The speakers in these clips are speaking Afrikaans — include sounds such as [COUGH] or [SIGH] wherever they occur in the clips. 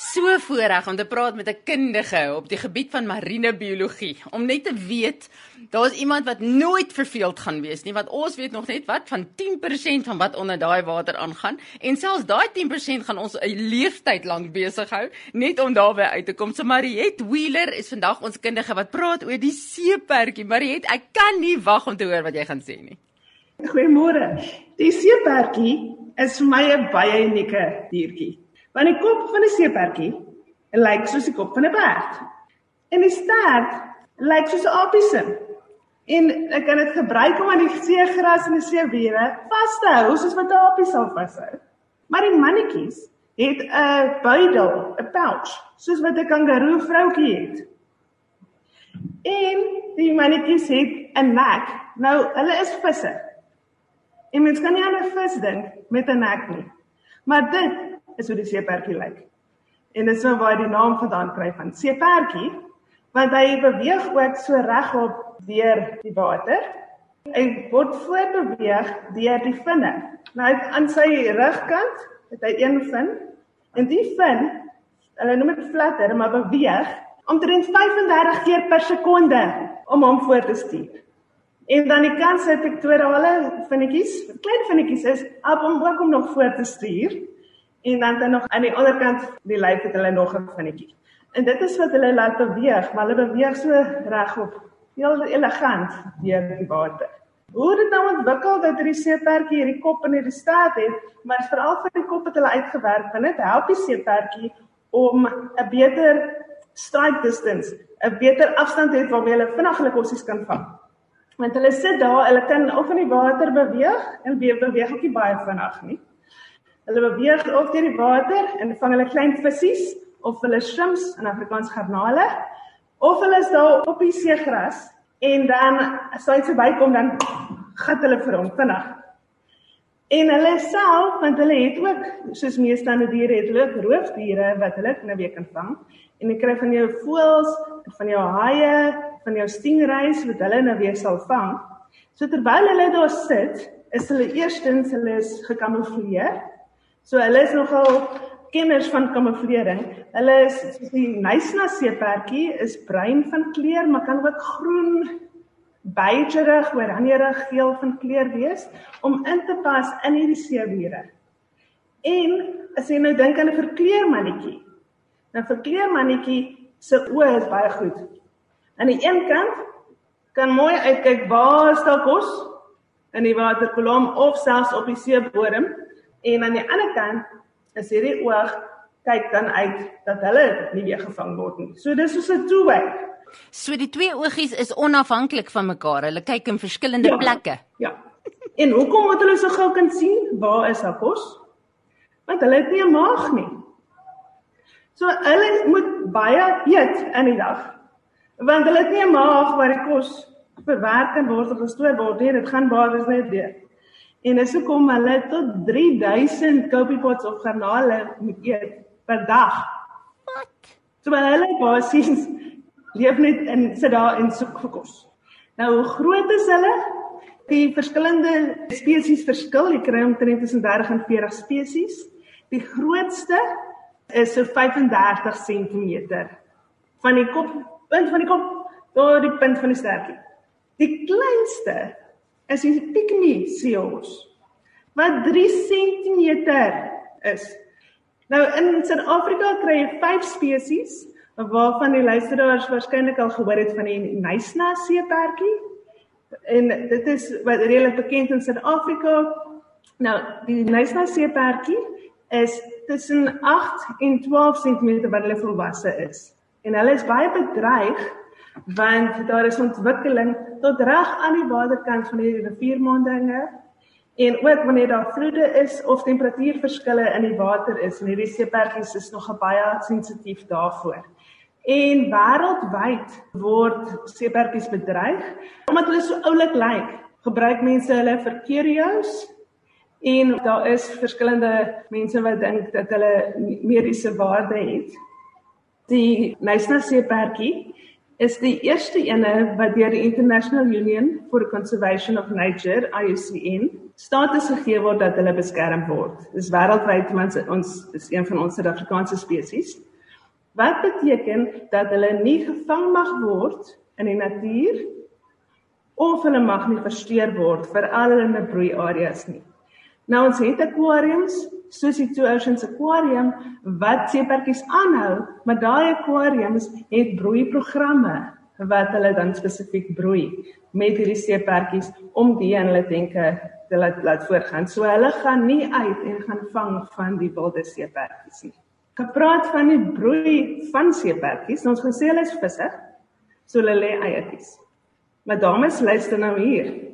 So voorreg om te praat met 'n kundige op die gebied van marine biologie om net te weet daar's iemand wat nooit verveeld gaan wees nie want ons weet nog net wat van 10% van wat onder daai water aangaan en selfs daai 10% gaan ons 'n leeftyd lank besig hou net om daarby uit te kom. So Mariet Wheeler is vandag ons kundige wat praat oor die seepertjie. Mariet, ek kan nie wag om te hoor wat jy gaan sê nie. Goeiemôre. Die seepertjie is vir my 'n baie unieke diertjie. Want die kop van 'n seepertjie lyk soos die kop van 'n perd. En die stert lyk soos 'n apiesem. En ek kan dit gebruik om aan die seegras en die seewiere vas te hou soos wat 'n apie sal vashou. Maar die mannetjies het 'n buidel, 'n pouch, soos wat 'n kangaroo vroutjie het. En die mannetjies het 'n nek. Nou, hulle is visse. En mens kan nie aan 'n vis dink met 'n nek nie. Maar dit is hoe die seepertjie lyk. En dit is nou waar hy die naam vandaan kry van seepertjie, want hy beweeg ook so regop deur die water. Hy word voortbeweeg deur die vinne. Nou aan sy rugkant het hy een vin en die vin, hulle noem dit flutter, maar beweeg omtrent 35 keer per sekonde om hom voor te stuur. En dan die kans het pektorale vinnetjies, klein vinnetjies is om ook om nog voor te stuur. En dan dan nog aan die ander kant die lyf het hulle nog 'n vinnetjie. En dit is wat hulle laat beweeg, maar hulle beweeg so regop, heel elegant deur die water. Hoe dit nou ontwikkel dat hierdie seepertjie hierdie kop in hierdie staat het, maar veral vir die kop het hulle uitgewerk, want dit help die seepertjie om 'n beter strike distance, 'n beter afstand het waarmee hulle vinnig hulle kossies kan vang. Want hulle sit daar, hulle kan of in die water beweeg en beweeg ook nie baie vinnig nie. Hulle beweeg of deur die water en vang hulle klein visse of hulle shrimps in Afrikaans garnale of hulle is daar op die seegras en dan as hy verbykom dan gat hulle vir hom vinnig. En hulle self want hulle het ook soos meeste ander diere het hulle roofdiere wat hulle nou weer kan vang en jy kry van jou voëls, van jou haie, van jou stingrays wat hulle nou weer sal vang. So terwyl hulle daar sit, is hulle eerstens hulle is gekamoufleer So hulle is nogal kenners van kamouflering. Hulle is soos die Nysna seepertjie is bruin van kleur, maar kan ook groen, beigerig, oranjerig, geel van kleur wees om in te pas in hierdie seewiere. En as jy nou dink aan 'n verkleermannetjie, dan verkleermannetjie se oë is baie goed. Aan die een kant kan mooi uitkyk waar is daar kos in die waterkolom of selfs op die seebodem En aan die ander kant is hierdie oog kyk dan uit dat hulle nie weer gevang word nie. So dis soos 'n two-way. So die twee oogies is onafhanklik van mekaar. Hulle kyk in verskillende ja, plekke. Ja. En hoekom moet hulle so gou kan sien waar is haar kos? Want hulle het nie 'n maag nie. So hulle moet baie eet in die dag. Want hulle het nie 'n maag waar die kos verwerk kan word of gestoor word nie. Dit gaan basies net deur. En dis hoekom hulle tot 3000 kopipots of garnale moet eet per dag. Wat? So hulle basies leef net in sit daar en soek vir kos. Nou hoe groot is hulle? Die verskillende spesies verskil. Jy kry omtrent tussen 30 en 40 spesies. Die grootste is so 35 cm van die kop, punt van die kop tot die punt van die stertjie. Die kleinste is die pygmy seals wat 3 cm is. Nou in Suid-Afrika kry jy 5 spesies waarvan die luisteraars waarskynlik al gehoor het van die Nysna seepertjie. En dit is wat redelik bekend in Suid-Afrika. Nou die Nysna seepertjie is tussen 8 en 12 cm wat hulle volwasse is. En hulle is baie bedreig want daar is ontwikkeling tot reg aan die waterkant van die riviermondinge en ook wanneer daar vloede is of temperatuurverskille in die water is en hierdie seepertjies is nog baie sensitief daarvoor. En wêreldwyd word seepertjies bedreig omdat hulle so oulik lyk. Gebruik mense hulle vir curios en daar is verskillende mense wat dink dat hulle mediese waarde het. Die Nysna seepertjie is die eerste ene wat deur die International Union for the Conservation of Nature, IUCN, status gegee word dat hulle beskerm word. Dis wêreldwyd want ons is een van ons Suid-Afrikaanse spesies. Wat beteken dat hulle nie gevang mag word in die natuur of hulle mag nie versteur word vir al hulle broeiareas nie. Nou ons het aquariums soos die Two Oceans Aquarium wat seepertjies aanhou, maar daai aquariums het broeiprogramme wat hulle dan spesifiek broei met hierdie seepertjies om die en hulle denke te laat laat voortgaan. So hulle gaan nie uit en gaan vang van die wilde seepertjies nie. Gepraat van die broei van seepertjies, ons gesê hulle is visse, so hulle lê eiertjies. Maar dames luister nou hier.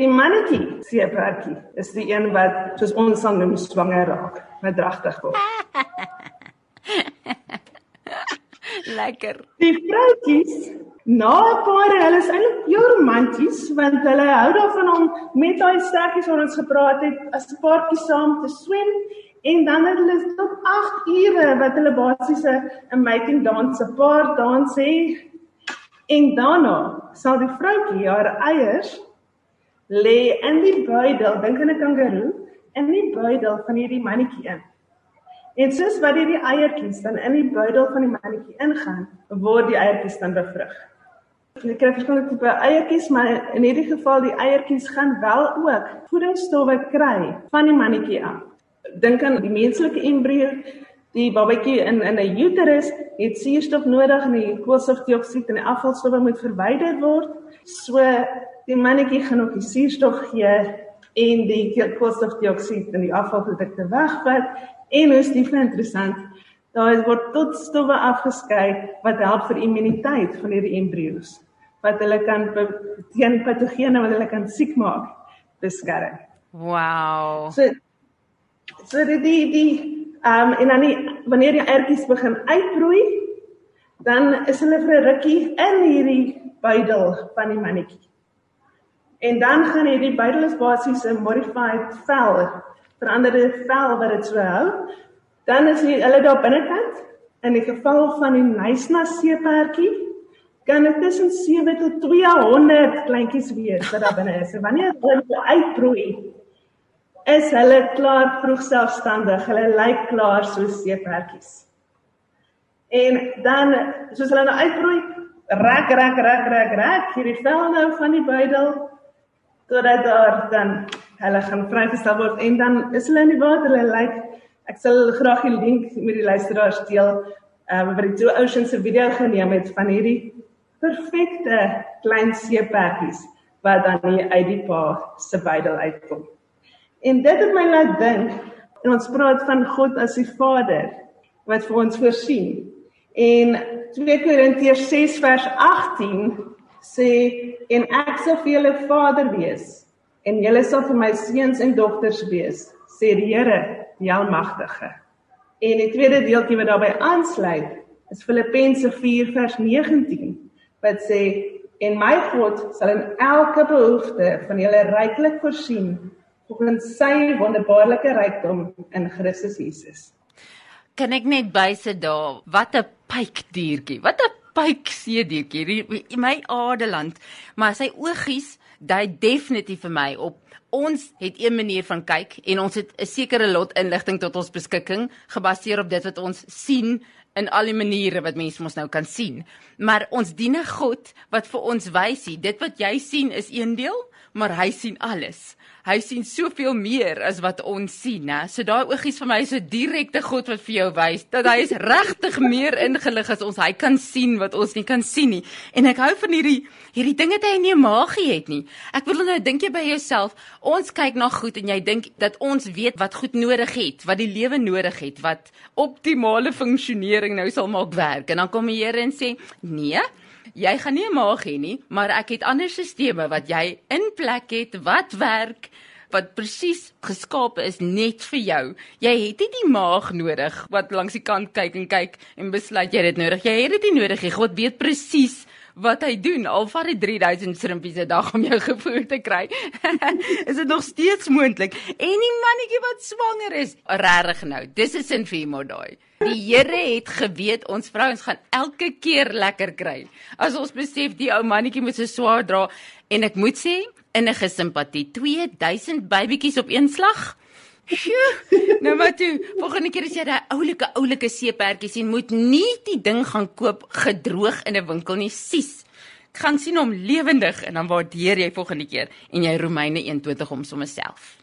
Die mannetjie seepertjie is die een wat soos ons sal noem swanger raak, wat dragtig word. [LAUGHS] Lekker. Die vroutjies na 'n paar hulle is eintlik heel romanties want hulle hou daarvan om met daai sterkies wat ons gepraat het as 'n paartjie saam te swem en dan het hulle tot 8 ure wat hulle basies 'n mating dans, 'n paar dans hê. En daarna sal die vroutjie haar eiers lê in die buidel, dink aan 'n kangaroo, in die buidel van hierdie mannetjie in. En soos wat hierdie eiertjies dan in die buidel van die mannetjie ingaan, word die eiertjies dan bevrug. Jy kry verskillende tipe eiertjies, maar in hierdie geval die eiertjies gaan wel ook voedingsstowwe kry van die mannetjie af. Dink aan die menslike embrio, die babatjie in in 'n uterus het suurstof nodig en die koolstofdioksied en die afvalstowwe moet verwyder word. So die mannetjie gaan ook die suurstof gee en die koolstofdioksied en die afvalprodukte wegvat en is dit interessant. Daar word tot stowwe afgeskei wat help vir immuniteit van hierdie embrio's wat hulle kan teen patogene wat hulle kan siek maak beskerm. Wow. So so die die die ehm um, en dan die, wanneer die ertjies begin uitbroei, dan is hulle vir 'n rukkie in hierdie buidel van die mannetjie. En dan gaan hierdie buidel is basies 'n modified vel, veranderde vel wat dit so hou. Dan is hy, hulle daar binnekant. In die geval van die Nysna seepertjie kan dit tussen 7 tot 200 kleintjies wees wat daar binne is. En wanneer hulle uitbroei, is hulle klaar vroeg selfstandig. Hulle lyk klaar soos seepertjies. En dan soos hulle nou uitbroei, rek rek rek rek rek hierdie vel nou van die buidel totdat daar dan hulle gaan vrygestel word en dan is hulle in die water hulle lyk ek sal graag die link met die luisteraars deel um, wat die Two Oceans se video geneem het van hierdie perfekte klein seepertjies wat dan hier uit die pa se buidel uitkom. En dit het my laat dink en ons praat van God as die Vader wat vir ons voorsien. En 2 Korintiërs 6 vers 18 sê en ek sal vir julle Vader wees en julle sal vir my seuns en dogters wees, sê die Here, die Almagtige. En die tweede deeltjie wat daarbey aansluit, is Filippense 4 vers 19 wat sê en my God sal in elke behoefte van julle ryklik voorsien volgens sy wonderbaarlike rykdom in Christus Jesus. Kan ek net bysit daar, wat 'n pypdiertjie. Wat 'n pypseediertjie, my adeland, maar sy oogies dui definitief vir my op ons het een manier van kyk en ons het 'n sekere lot inligting tot ons beskikking gebaseer op dit wat ons sien in al die maniere wat mense mos nou kan sien. Maar ons dien 'n God wat vir ons wys, dit wat jy sien is een deel, maar hy sien alles hy sien soveel meer as wat ons sien, né? So daai oogies vir my is so direkte God wat vir jou wys dat hy is regtig meer ingelig as ons. Hy kan sien wat ons nie kan sien nie. En ek hou van hierdie hierdie dinge wat hy nie magie het nie. Ek wil nou dink jy by jouself, ons kyk na goed en jy dink dat ons weet wat goed nodig het, wat die lewe nodig het, wat optimale funksionering nou sal maak werk. En dan kom die Here en sê, "Nee, jy gaan nie 'n maag hê nie, maar ek het ander stelsels wat jy in plek het wat werk wat presies geskape is net vir jou. Jy het nie die maag nodig wat langs die kant kyk en kyk en besluit jy dit nodig. Jy het dit nie nodig nie. God weet presies wat hy doen al vat hy 3000 shrimpies 'n dag om jou [LAUGHS] gevoer te kry. [LAUGHS] is dit nog steeds moontlik? En die mannetjie wat swanger is, regtig nou. Dis 'n sin vir hom daai. Die Here het geweet ons vrouens gaan elke keer lekker kry. As ons besef die ou mannetjie moet so swaar dra en ek moet sê innige simpatie 2000 babytjies op een slag. Sjoe, nou maar toe, volgende keer as jy daai oulike oulike seeperdjie sien, moet nie die ding gaan koop gedroog in 'n winkel nie, sies. Gaan sien hom lewendig en dan waardeer jy volgende keer en jy Romeine 21 om sommer self.